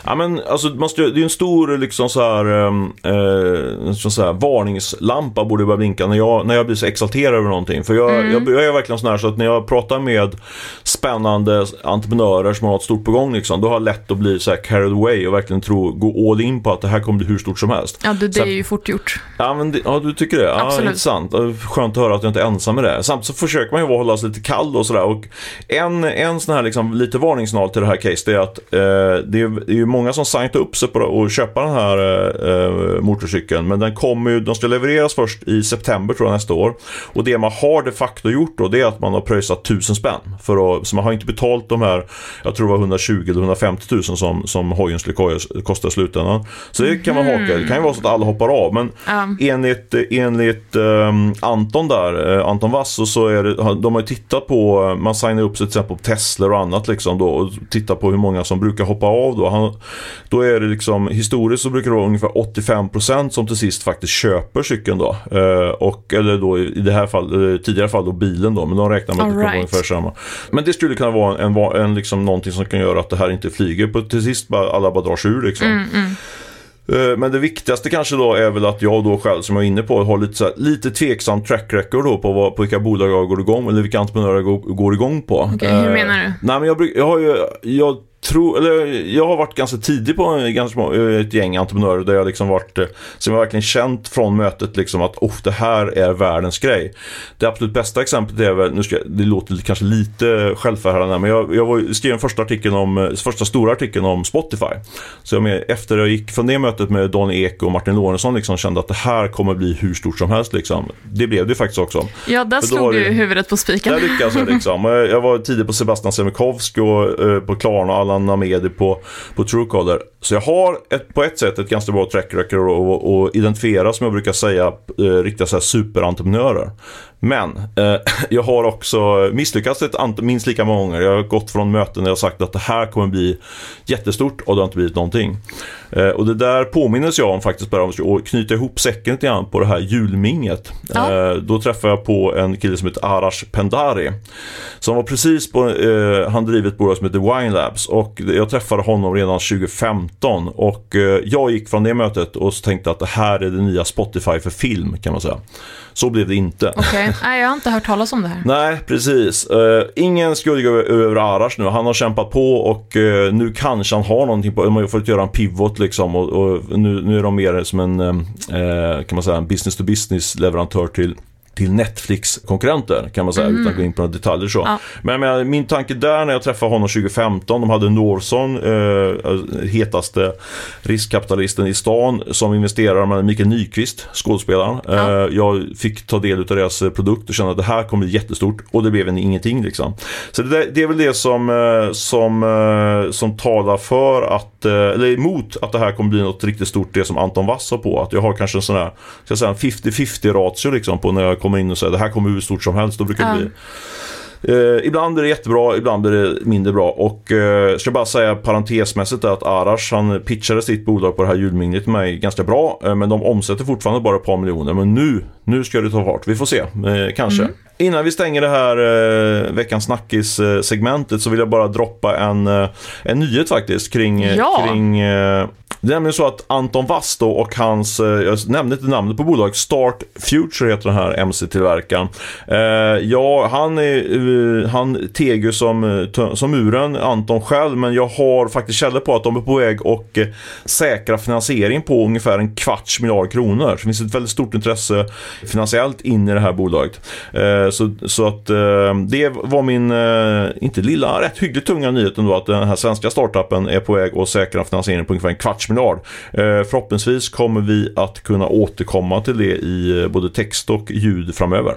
Ja men alltså man ska, det är en stor liksom så här, ehm, eh, så här varningslampa borde börja blinka när jag, när jag blir så exalterad över någonting. För jag, jag, jag är verkligen sån här så att när jag pratar med spännande entreprenörer som har något stort på gång liksom, då har jag lätt att bli så här carried away och verkligen tro, gå all in på att det här kommer bli hur stort som helst. Ja, det Så- är ju fort gjort. Ja, men det, ja du tycker det? Ja, Absolut. intressant. Skönt att höra att jag inte är ensam med det. Samtidigt så försöker man ju hålla sig lite kall och sådär. En, en sån här liksom, lite varningssignal till det här caset är att eh, det, är, det är ju många som signat upp sig på att köpa den här eh, motorcykeln. Men den kommer ju, de ska levereras först i september tror jag nästa år. Och det man har de facto gjort då, det är att man har pröjsat 1000 spänn. För att, så man har inte betalt de här, jag tror det var 120 eller 150 000 som, som hojen skulle ko- kosta i slutändan. Så det kan man haka. Det kan ju vara så att alla hoppar av. Men Ja. enligt, enligt ehm, Anton där, eh, Anton Wass, så- så är det, de har ju tittat på, eh, man signar upp sig till exempel på Tesla och annat liksom då och tittar på hur många som brukar hoppa av då. Han, då är det liksom, historiskt så brukar det vara ungefär 85% som till sist faktiskt köper cykeln då. Eh, och, eller då i det här fall, eh, tidigare fall då bilen då, men de räknar med att det kommer All right. ungefär samma. Men det skulle kunna vara en, en, en liksom någonting som kan göra att det här inte flyger på till sist bara, alla bara drar sig ur liksom. Mm, mm. Eh, Men det viktigaste kanske då är väl att jag då själv som jag är inne på har lite, så här, lite tveksam track record då på, vad, på vilka bolag jag går igång eller vilka entreprenörer jag går, går igång på. Okej, hur Eh, menar du? Nej men jag, bruk- jag har ju, jag tror, eller jag har varit ganska tidig på en- ganska små- ett gäng entreprenörer där jag liksom varit, eh, som jag verkligen känt från mötet liksom att oh, det här är världens grej. Det absolut bästa exemplet är väl, nu ska, det låter kanske lite självförhärande men jag, jag var, skrev den första artikeln om, eh, första stora artikeln om Spotify. Så jag med, efter jag gick från det mötet med Dan Ek och Martin Lorentzon liksom kände att det här kommer bli hur stort som helst liksom. Det blev det faktiskt också. Ja, där slog du huvudet på spiken. Där lyckades jag liksom. Jag var tidig på Sebastian Semikovsk och eh, på Klarna och Allan Namedi på, på Truecaller. Så jag har ett, på ett sätt ett ganska bra track record och, och identifiera, som jag brukar säga, eh, riktiga så här superentreprenörer. Men eh, jag har också misslyckats ett minst lika många gånger. Jag har gått från möten där jag sagt att det här kommer bli jättestort och det har inte blivit någonting. Eh, och det där påminnes jag om faktiskt bara om att knyta ihop säcken lite grann på det här julminget. Ja. Eh, då träffade jag på en kille som heter Arash Pendari. Som var precis på, eh, han driver ett bolag som heter Wine Labs och jag träffade honom redan 2015 och eh, jag gick från det mötet och tänkte att det här är det nya Spotify för film kan man säga. Så blev det inte. Okej, nej jag har inte hört talas om det här. Nej, precis. Uh, ingen skugga över, Arash nu. Han har kämpat på och eh, nu kanske han har någonting på. De har fått göra en pivot liksom och, nu, är de mer som en, eh, kan man säga, en business to business leverantör till till Netflix-konkurrenter kan man säga utan att gå in på några detaljer så. Ja. Men, men min tanke där när jag träffade honom 2015, de hade Norson, eh, hetaste riskkapitalisten i stan som investerare med Mikael Nyqvist, skådespelaren. Ja. Eh, jag fick ta del av deras eh, produkt och kände att det här kommer bli jättestort och det blev en ingenting liksom. Så det, där- det är väl det som, eh, som, eh, som talar för att, eller emot att det här kommer bli något riktigt stort, det som Anton Wass har på. Att jag har kanske en sån här, ska jag säga en 50-50 ratio liksom på när jag kommer in och säger det här kommer hur stort som helst. Då brukar det bli Eh, ibland blir det jättebra, ibland blir det mindre bra. Och eh, ska bara säga parentesmässigt att Arash han pitchade sitt bolag på det här julminglet till mig ganska bra. Eh, men de omsätter fortfarande bara ett par miljoner. Men nu, nu ska det ta fart. Vi får se, eh, kanske. Innan vi stänger det här eh, veckans snackis-segmentet så vill jag bara droppa en, eh, en nyhet faktiskt kring, eh, Ja. kring det är nämligen så att Anton Wass då och hans, eh, jag nämnde inte namnet på bolaget, Start Future heter den här MC-tillverkaren. Eh, ja, han, är, eh, han teg ju som, eh, som muren, Anton själv, men jag har faktiskt källor på att de är på väg och säkra finansiering på ungefär en kvarts miljard kronor. Så det finns ett väldigt stort intresse finansiellt in i det här bolaget. Eh, så, så att eh, det var min, eh, inte lilla, rätt hyggligt tunga nyhet ändå att den här svenska startupen är på väg att säkra finansiering på ungefär en kvarts miljard. Eh, förhoppningsvis kommer vi att kunna återkomma till det i eh, både text och ljud framöver.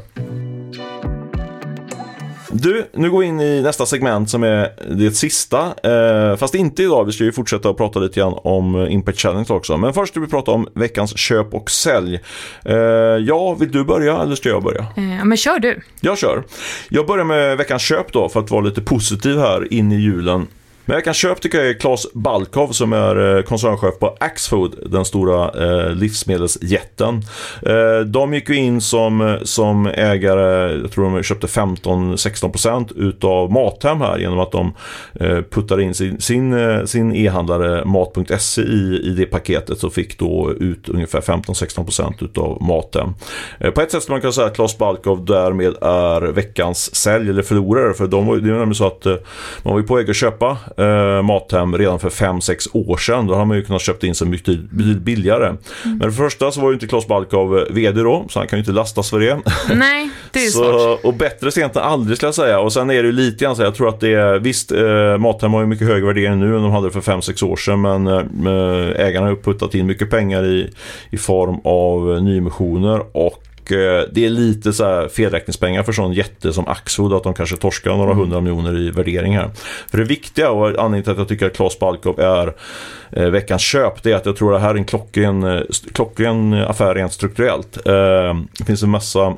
Du, nu går vi in i nästa segment som är det sista. Eh, fast inte idag, vi ska ju fortsätta att prata lite grann om eh, Impact Challenge också. Men först ska vi prata om veckans köp och sälj. Eh, ja, vill du börja eller ska jag börja? Eh, men kör du. Jag kör. Jag börjar med veckans köp då för att vara lite positiv här in i julen. Men veckans köp tycker jag är Klas Balkov som är eh, koncernchef på Axfood, den stora eh, livsmedelsjätten. Eh, de gick ju in som, eh, som ägare, jag tror de köpte 15-16% utav Mathem här genom att de eh, puttade in sin, sin, eh, sin e-handlare Mat.se i, i det paketet och fick då ut ungefär 15-16% utav Mathem. Eh, på ett sätt skulle man kunna säga att Klas Balkov därmed är veckans sälj eller förlorare för de var, det är nämligen så att eh, man var ju på väg att köpa eh, Mathem redan för 5-6 år sedan. Då hade man ju kunnat köpt in sig mycket billigare. Men för det första så var ju inte Claes Balkov eh, VD då, så han kan ju inte lastas för det. Nej, det är svårt. Så, och bättre sent än aldrig skulle jag säga. Och sen är det ju lite grann så jag tror att det är, visst, eh, Mathem har ju mycket högre värdering nu än de hade för 5-6 år sedan. Men eh, ägarna har ju puttat in mycket pengar i, i form av eh, nyemissioner och eh, det är lite så här felräkningspengar för sån jätte som Axfood att de kanske torskar några hundra miljoner i värdering här. För det viktiga och anledningen till att jag tycker att Claes Balkov är eh, veckans köp det är att jag tror att det här är en klockren, eh, klockren affär rent strukturellt. Eh, det finns en massa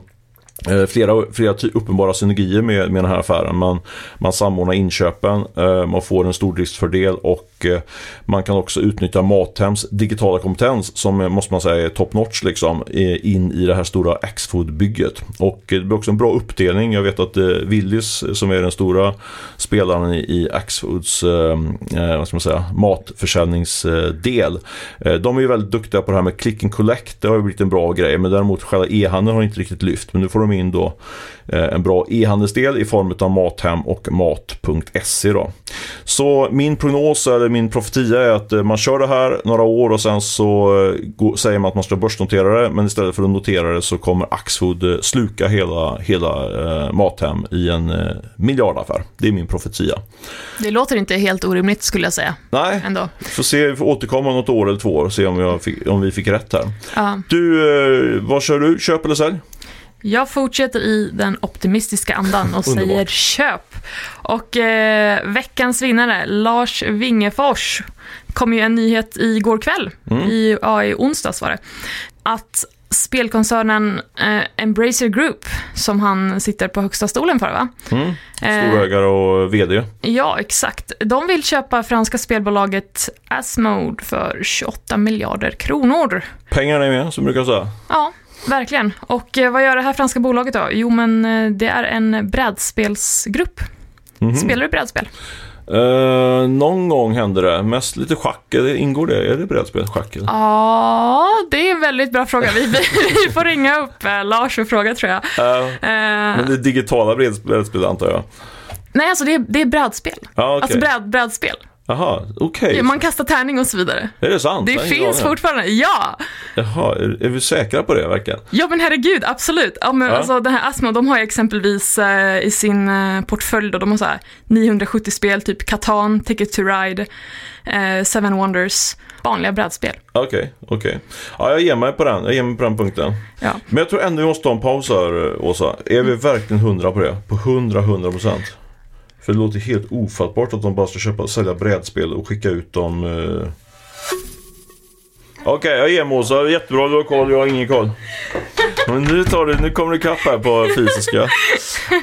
Flera, flera uppenbara synergier med, med den här affären. Man, man samordnar inköpen, man får en stordriftsfördel och Eh, man kan också utnyttja Mathems digitala kompetens som eh, måste man säga är top notch liksom, eh, in i det här stora Axfood-bygget. Och det blir också en bra uppdelning. Jag vet att Willys som är den stora spelaren i, Axfoods vad ska man säga, matförsäljningsdel. De är ju väldigt duktiga på det här med click and collect. Det har ju blivit en bra grej. Men däremot själva e-handeln har inte riktigt lyft. Men nu får de in då en bra e-handelsdel i form av Mathem och Mat.se då. Så min prognos eller min profetia är att eh, man kör det här några år och sen så eh, säger man att man ska börsnotera det. Men istället för att notera det så kommer Axfood eh, sluka hela, hela eh, Mathem i en eh, miljardaffär. Det är min profetia. Det låter inte helt orimligt skulle jag säga. Nej, Ändå. får se, vi får återkomma något år eller två år och se om, fick, om vi fick rätt här. Ja. Du, eh, vad kör du? Köp eller sälj? Jag fortsätter i den optimistiska andan och säger köp. Och eh, veckans vinnare, Lars Wingefors, kom ju en nyhet igår kväll, Mm. i, ja, i onsdags var det, att spelkoncernen eh, Embracer Group, som han sitter på högsta stolen för va? Mm. Eh, Storägare och VD. Ja, exakt. De vill köpa franska spelbolaget Asmode för 28 miljarder kronor. Pengarna är med, som brukar säga. Ja, verkligen. Och eh, vad gör det här franska bolaget då? Jo, men eh, det är en brädspelsgrupp. Mhm. Spelar du brädspel? Eh, någon gång händer det. Mest lite schack. Ingår det? Är det brädspel? Schack? Ja, det är en väldigt bra fråga. Vi, vi får ringa upp eh, Lars och fråga tror jag. Eh, Eh, men det är digitala bräds- brädspel antar jag. nej, alltså det är, det är brädspel. Ja, okej. Alltså bräd, brädspel. Jaha, okej. Man kastar tärning och så vidare. Är det sant? Det ingen finns aning. fortfarande, ja! Jaha, är, är vi säkra på det verkligen? Ja men herregud, absolut. Ja, men Ja. Alltså, den här Asmo, de har ju exempelvis eh, i sin eh, portfölj, då, de har så här 970 spel, typ Catan, Ticket to Ride, eh, Seven Wonders, vanliga brädspel. Okej, okej. Ja, jag ger mig på den. Jag ger mig på den punkten. Ja. Men jag tror ändå vi måste ta en paus här, Åsa. Är vi verkligen hundra på det? På hundra, hundra procent? För det låter helt ofattbart att de bara ska köpa, sälja brädspel och skicka ut dem. Eh... Okej, jag ger mig Åsa. Jättebra, du har koll. Jag har ingen koll. Men nu, tar du, nu kommer du ikapp här på fysiska.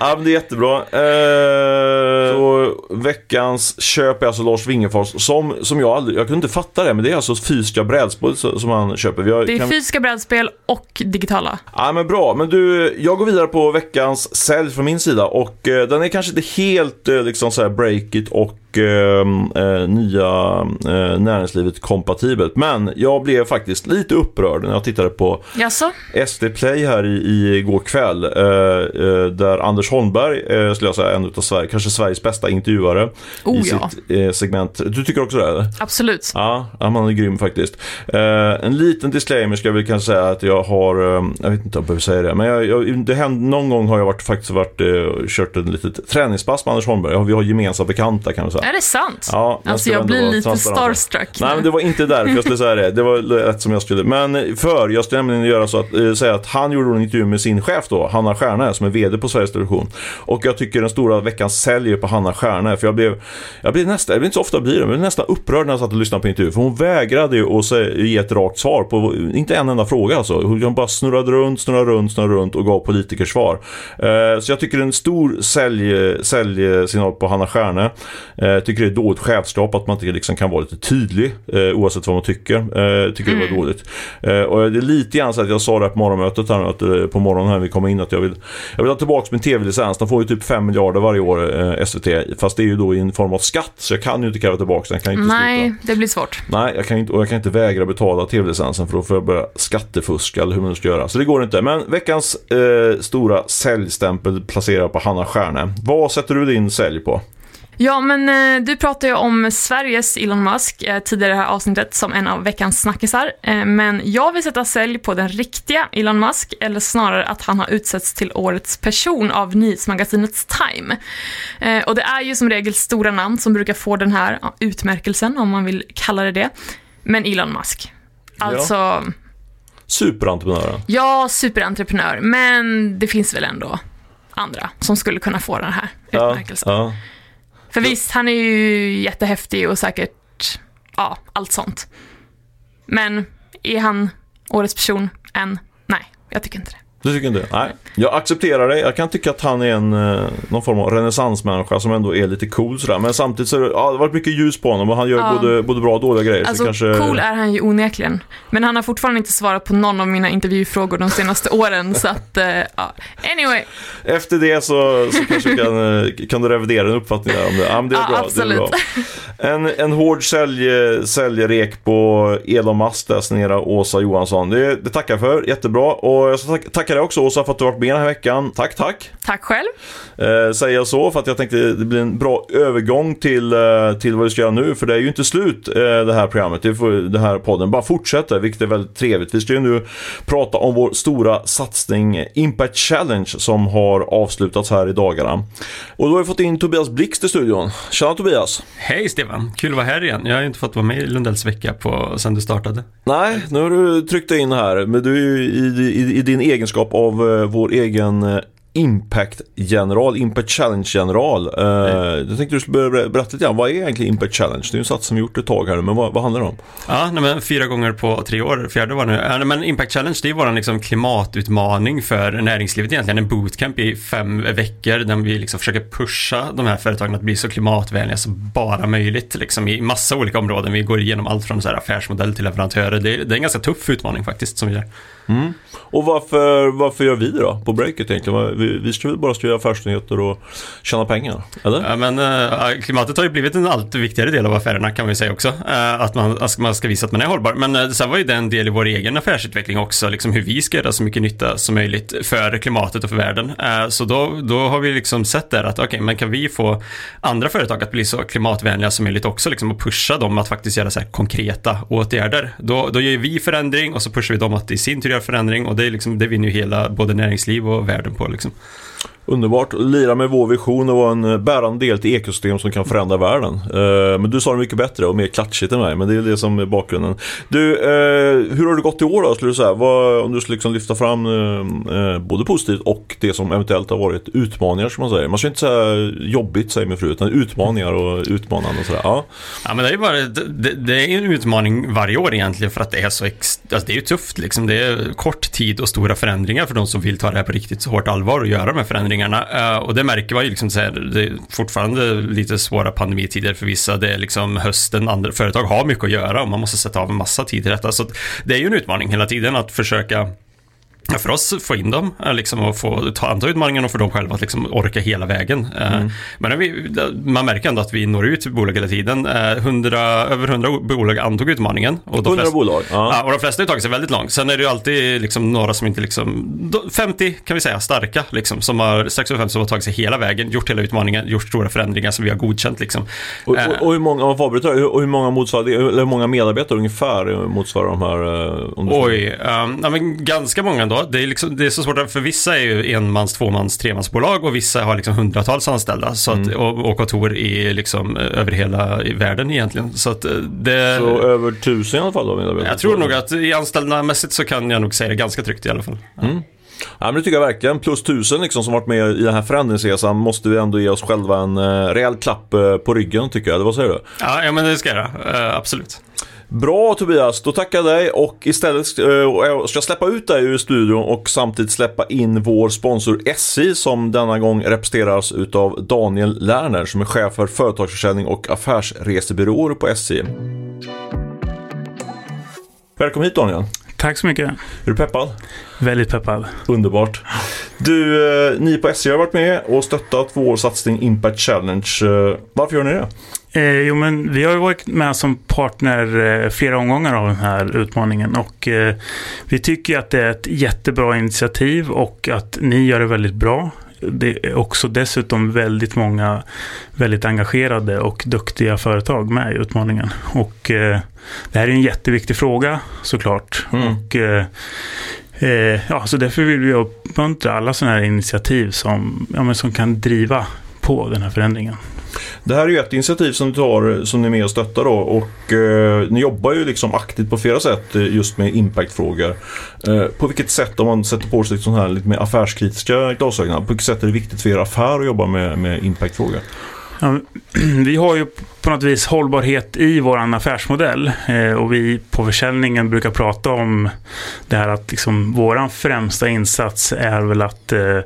Ja, men det är jättebra. Eh, så veckans köp är alltså Lars Wingefors som, som jag aldrig, jag kunde inte fatta det, men det är alltså fysiska brädspel som han köper. Vi har, Det är kan- fysiska brädspel och digitala. Ja men bra, men du, jag går vidare på veckans sälj från min sida och eh, den är kanske inte helt eh, liksom så här break it och eh, eh, nya eh, näringslivet kompatibelt. Men jag blev faktiskt lite upprörd när jag tittade på Jaså? SD Play här i, i går kväll. Eh, eh, där Anders Holmberg, eh, skulle jag säga, en av Sverige, kanske Sveriges bästa intervjuare Oh, i ja. sitt eh, segment. Du tycker också det? Eller? Absolut. Ja, man är grym faktiskt. En liten disclaimer ska jag väl kanske säga att jag har, eh, jag vet inte om jag behöver säga det, men jag, jag, det hände, någon gång har jag varit, faktiskt varit, kört ett litet träningspass med Anders Holmberg. Vi har gemensamma bekanta kan man säga. Är det sant? Ja, jag alltså jag blir lite starstruck. Nej, men det var inte därför jag skulle säga det. Det var rätt som jag skulle. Men för, jag skulle nämligen göra så att eh, säga att han gjorde en intervju med sin chef då, Hanna Stjärne, som är VD på Sveriges Television. Och jag tycker den stora veckans säljer på Hanna Stjärne, för jag blev, jag blev nästan, jag blev inte så ofta blir det, men jag blev nästan upprörd när jag satt och lyssnade på intervjun. För hon vägrade ju att ge ett rakt svar på, inte en enda fråga alltså. Hon bara snurrade runt, snurrade runt, snurrade runt och gav politikersvar. Eh, så jag tycker en stor sälj, säljsignal på Hanna Stjärne. Eh, tycker det är dåligt chefskap att man inte liksom kan vara lite tydlig eh, oavsett vad man tycker. Eh, tycker det var dåligt. Eh, och det är lite grann så att jag sa det på morgonmötet här att, på morgonen här vi kom in att jag vill, jag vill ha tillbaka min tv-licens. De får ju typ 5 miljarder varje år SVT. Fast det är ju då i en form av skatt så jag kan ju inte kräva tillbaka den. Jag kan inte sluta. Nej, det blir svårt. Nej, jag kan inte, och jag kan inte vägra betala tv-licensen för då får jag börja skattefuska eller hur man nu ska göra. Så det går inte. Men veckans eh, stora säljstämpel placerar jag på Hanna Stjärne. Vad sätter du din sälj på? Ja, men eh, du pratade ju om Sveriges Elon Musk eh, tidigare i det här avsnittet som en av veckans snackisar. Eh, men jag vill sätta sälj på den riktiga Elon Musk, eller snarare att han har utsetts till årets person av nyhetsmagasinets Time. Och det är ju som regel stora namn som brukar få den här ja, utmärkelsen, om man vill kalla det det. Men Elon Musk. Alltså, Superentreprenören. ja, superentreprenör, men det finns väl ändå andra som skulle kunna få den här Ja, utmärkelsen. ja. För visst, han är ju jättehäftig och säkert, ja, allt sånt. Men är han årets person än? Nej, jag tycker inte det. Du tycker inte? Nej. Jag accepterar det. Jag kan tycka att han är en, eh, någon form av renässansmänniska som ändå är lite cool sådär. Men samtidigt så ja, det har varit mycket ljus på honom och han gör Ja. både, både bra och dåliga grejer. så Alltså, kanske... cool är han ju onekligen. Men han har fortfarande inte svarat på någon av mina intervjufrågor de senaste åren, så att, eh, ja. Anyway, Efter det så, så kanske kan, eh, kan du revidera din uppfattning där om det. Ja, men det är Ja, bra. absolut. Det är bra. En, en hård sälj, säljrek på Elon Musk där, Åsa Johansson. Det, det tackar jag för, jättebra. Och jag ska tack, tacka dig också Åsa för att du har varit med den här veckan. Tack, tack. tack själv. Eh, säger jag så för att jag tänkte det blir en bra övergång till, eh, till vad vi ska göra nu. För det är ju inte slut eh, det här programmet, det, får, det här podden bara fortsätter, vilket är väldigt trevligt. Vi ska ju nu prata om vår stora satsning Impact Challenge som har avslutats här i dagarna. Och då har vi fått in Tobias Blixt i studion. Tjena Tobias! Hej Stefan, kul att vara här igen. Jag har ju inte fått vara med i Lundells vecka på, sen du startade. Nej, nu har du tryckt dig in här, men du är ju i, i, i din egenskap av eh, vår egen eh, Impact-general, Impact Challenge-general. Eh, jag tänkte du skulle börja berätta lite grann, vad är egentligen Impact Challenge? Det är ju en sats som vi gjort ett tag här nu, men vad, vad handlar det om? Ja, nej, men fyra gånger på tre år, fjärde var det nu. Ja, nej, men Impact Challenge, det är vår liksom klimatutmaning för näringslivet egentligen. En bootcamp i fem veckor där vi liksom försöker pusha de här företagen att bli så klimatvänliga som bara möjligt. Liksom, I massa olika områden. Vi går igenom allt från så här affärsmodell till leverantörer. Det är, det är en ganska tuff utmaning faktiskt som vi gör. Och varför, varför gör vi det då på breaket egentligen? Vi, vi ska väl bara skriva affärsnyheter och tjäna pengar? Eller? Ja, men eh, klimatet har ju blivit en allt viktigare del av affärerna kan vi säga också. Eh, att man, att man ska visa att man är hållbar. Men eh, sen var ju det en del i vår egen affärsutveckling också, liksom hur vi ska göra så mycket nytta som möjligt för klimatet och för världen. Eh, så då, då har vi liksom sett där att okej, men kan vi få andra företag att bli så klimatvänliga som möjligt också liksom, och pusha dem att faktiskt göra så här konkreta åtgärder. Då, då gör vi förändring och så pushar vi dem att i sin tur göra förändring och det, är liksom, det vinner ju hela både näringsliv och världen på. Liksom. Awesome. Underbart. Lira med vår vision och vara en eh, bärande del till ekosystem som kan förändra världen. Eh, men du sa det mycket bättre och mer klatschigt än mig, men det är det som är bakgrunden. Du, eh, hur har det gått i år då, skulle du säga? Vad, om du skulle liksom lyfta fram både positivt och det som eventuellt har varit utmaningar, som man säger. Man ska inte säga jobbigt, säger min fru, utan utmaningar och utmanande och sådär. Ja. ja, men det är ju bara, det, det, är en utmaning varje år egentligen för att det är så, ex, alltså det är ju tufft liksom. Det är kort tid och stora förändringar för de som vill ta det här på riktigt så hårt allvar och göra de här förändringarna. Uh, och det märker man ju liksom så här, det är fortfarande lite svåra pandemitider för vissa. Det är liksom hösten, andra företag har mycket att göra och man måste sätta av en massa tid till detta. Så det är ju en utmaning hela tiden att försöka för oss få in dem liksom, och få ta anta utmaningen och för dem själva att liksom, orka hela vägen. Eh, mm. Men vi, man märker ändå att vi når ut till bolag hela tiden. 100, eh, över 100 bolag antog utmaningen. Och de 100 flesta, bolag? Ja. och de flesta har tagit sig väldigt långt. Sen är det ju alltid liksom, några som inte liksom, 50 kan vi säga, starka, liksom, som har, strax över 50 som har tagit sig hela vägen, gjort hela utmaningen, gjort stora förändringar som vi har godkänt. Liksom. Och, och, och hur många, och hur många motsvarar, eller hur många medarbetare ungefär motsvarar de här? Oj, um, ja, men ganska många ändå det är, liksom, det är så svårt, för vissa är ju enmans, tvåmans, tremansbolag och vissa har liksom hundratals anställda så att, mm. och, och kontor i, liksom, över hela världen egentligen. Så, att eh, det, så över tusen i alla fall då? Jag tror nog att i anställda så kan jag nog säga det ganska tryggt i alla fall. Mm. Ja, men det tycker jag verkligen. Plus tusen liksom, som varit med i den här förändringsresan måste vi ändå ge oss själva en uh, rejäl klapp uh, på ryggen tycker jag. Vad säger du? Ja, ja men det ska jag göra. Uh, absolut. Bra Tobias, då tackar jag dig och istället uh, ska jag släppa ut dig ur studion och samtidigt släppa in vår sponsor SI som denna gång representeras utav Daniel Lerner som är chef för företagsförsäljning och affärsresebyråer på SI. Välkommen hit Daniel. Tack så mycket. Är du peppad? Väldigt peppad. Underbart. Du, eh, ni på SJ har varit med och stöttat vår satsning Impact Challenge. Eh, varför gör ni det? Eh, jo, men vi har ju varit med som partner eh, flera omgångar av den här utmaningen och eh, vi tycker att det är ett jättebra initiativ och att ni gör det väldigt bra. Det är också dessutom väldigt många väldigt engagerade och duktiga företag med i utmaningen. Och eh, det här är en jätteviktig fråga såklart. Mm. Och, eh, eh, ja, så därför vill vi uppmuntra alla sådana här initiativ som, ja, som kan driva på den här förändringen. Det här är ju ett initiativ som ni tar, som ni är med och stöttar då och eh, ni jobbar ju liksom aktivt på flera sätt eh, just med impactfrågor. Eh, på vilket sätt, om man sätter på sig sådana här lite mer affärskritiska glasögon, på vilket sätt är det viktigt för er affär att jobba med, med impactfrågor? Ja, vi har ju på något vis hållbarhet i vår affärsmodell eh, och vi på försäljningen brukar prata om det här att liksom vår främsta insats är väl att eh,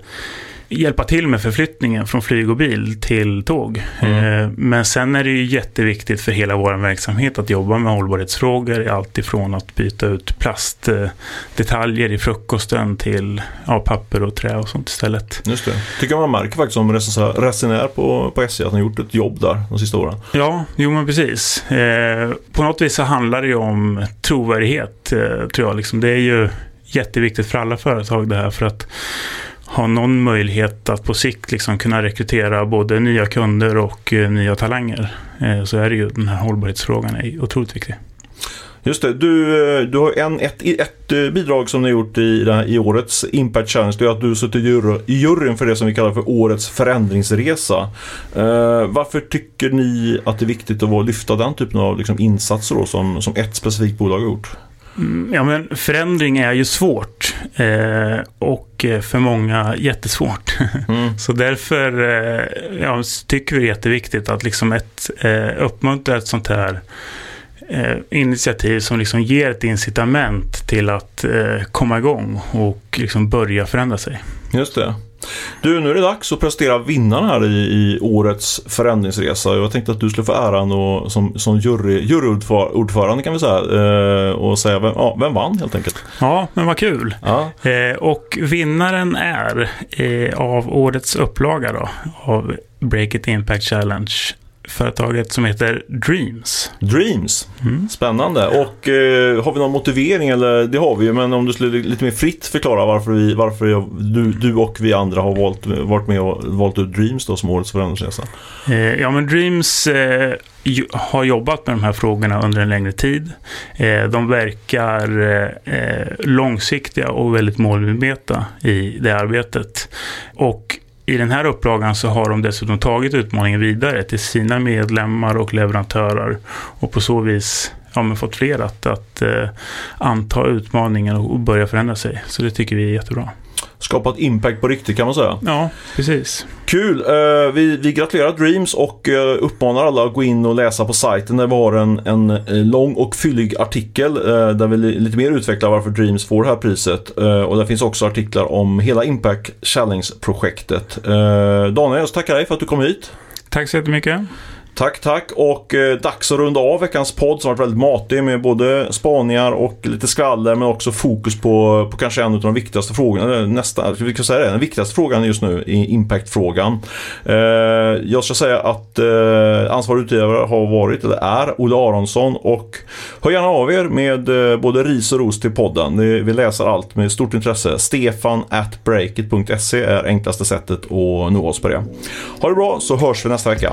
hjälpa till med förflyttningen från flyg och bil till tåg. Mm. Eh, men sen är det ju jätteviktigt för hela vår verksamhet att jobba med hållbarhetsfrågor. Allt ifrån att byta ut plastdetaljer i frukosten till ja, papper och trä och sånt istället. Just det. Tycker man märker faktiskt som resenär på, på SJ att han gjort ett jobb där de sista åren. Ja, jo men precis. Eh, på något vis så handlar det ju om trovärdighet, eh, tror jag. Liksom, det är ju jätteviktigt för alla företag det här. för att ha någon möjlighet att på sikt liksom kunna rekrytera både nya kunder och eh, nya talanger eh, så är det ju den här hållbarhetsfrågan är otroligt viktig. Just det, du, eh, du har en, ett, ett bidrag som ni har gjort i, i årets Impact Challenge. Det är att du suttit i, juryn för det som vi kallar för årets förändringsresa. Varför tycker ni att det är viktigt att lyfta den typen av liksom, insatser då, som, som ett specifikt bolag har gjort? Mm, ja, men förändring är ju svårt eh, och eh, för många jättesvårt. Mm. Så därför eh, ja, tycker vi det är jätteviktigt att liksom ett, eh, uppmuntra ett sånt här eh, initiativ som liksom ger ett incitament till att eh, komma igång och liksom börja förändra sig. Just det. Du, nu är det dags att presentera vinnaren här i, i årets förändringsresa. Jag tänkte att du skulle få äran och, som, som jury, juryordförande kan vi säga eh, och säga vem, ja, vem vann helt enkelt. Ja, men vad kul. Ja. Eh, och vinnaren är eh, av årets upplaga då, av Break It Impact Challenge företaget som heter Dreams. Dreams, mm. spännande. Och eh, har vi någon motivering? Eller det har vi ju, men om du skulle lite mer fritt förklara varför, vi, varför jag, du, du och vi andra har valt, varit med och valt ut Dreams då som årets förändringsresa. Eh, ja, men Dreams eh, har jobbat med de här frågorna under en längre tid. Eh, de verkar eh, långsiktiga och väldigt målmedvetna i det arbetet. Och i den här upplagan så har de dessutom tagit utmaningen vidare till sina medlemmar och leverantörer och på så vis ja, men fått fler att, att eh, anta utmaningen och börja förändra sig. Så det tycker vi är jättebra. Skapat impact på riktigt kan man säga. Ja, precis. Kul! Uh, vi, vi gratulerar Dreams och uh, uppmanar alla att gå in och läsa på sajten där vi har en, en eh, lång och fyllig artikel där vi lite mer utvecklar varför Dreams får det här priset. och där finns också artiklar om hela Impact Challenge-projektet. Daniel, jag tackar dig för att du kom hit. Tack så jättemycket. Tack, tack och eh, dags att runda av veckans podd som varit väldigt matig med både spaningar och lite skvaller men också fokus på, på kanske en av de viktigaste frågorna, nästa, vi kan säga det, den viktigaste frågan just nu, impact-frågan. Eh, jag ska säga att eh, ansvarig utgivare har varit, eller är, Olle Aronsson och hör gärna av er med eh, både ris och ros till podden. Vi läser allt med stort intresse. Stefan at breakit.se är enklaste sättet att nå oss på det. Ha det bra så hörs vi nästa vecka.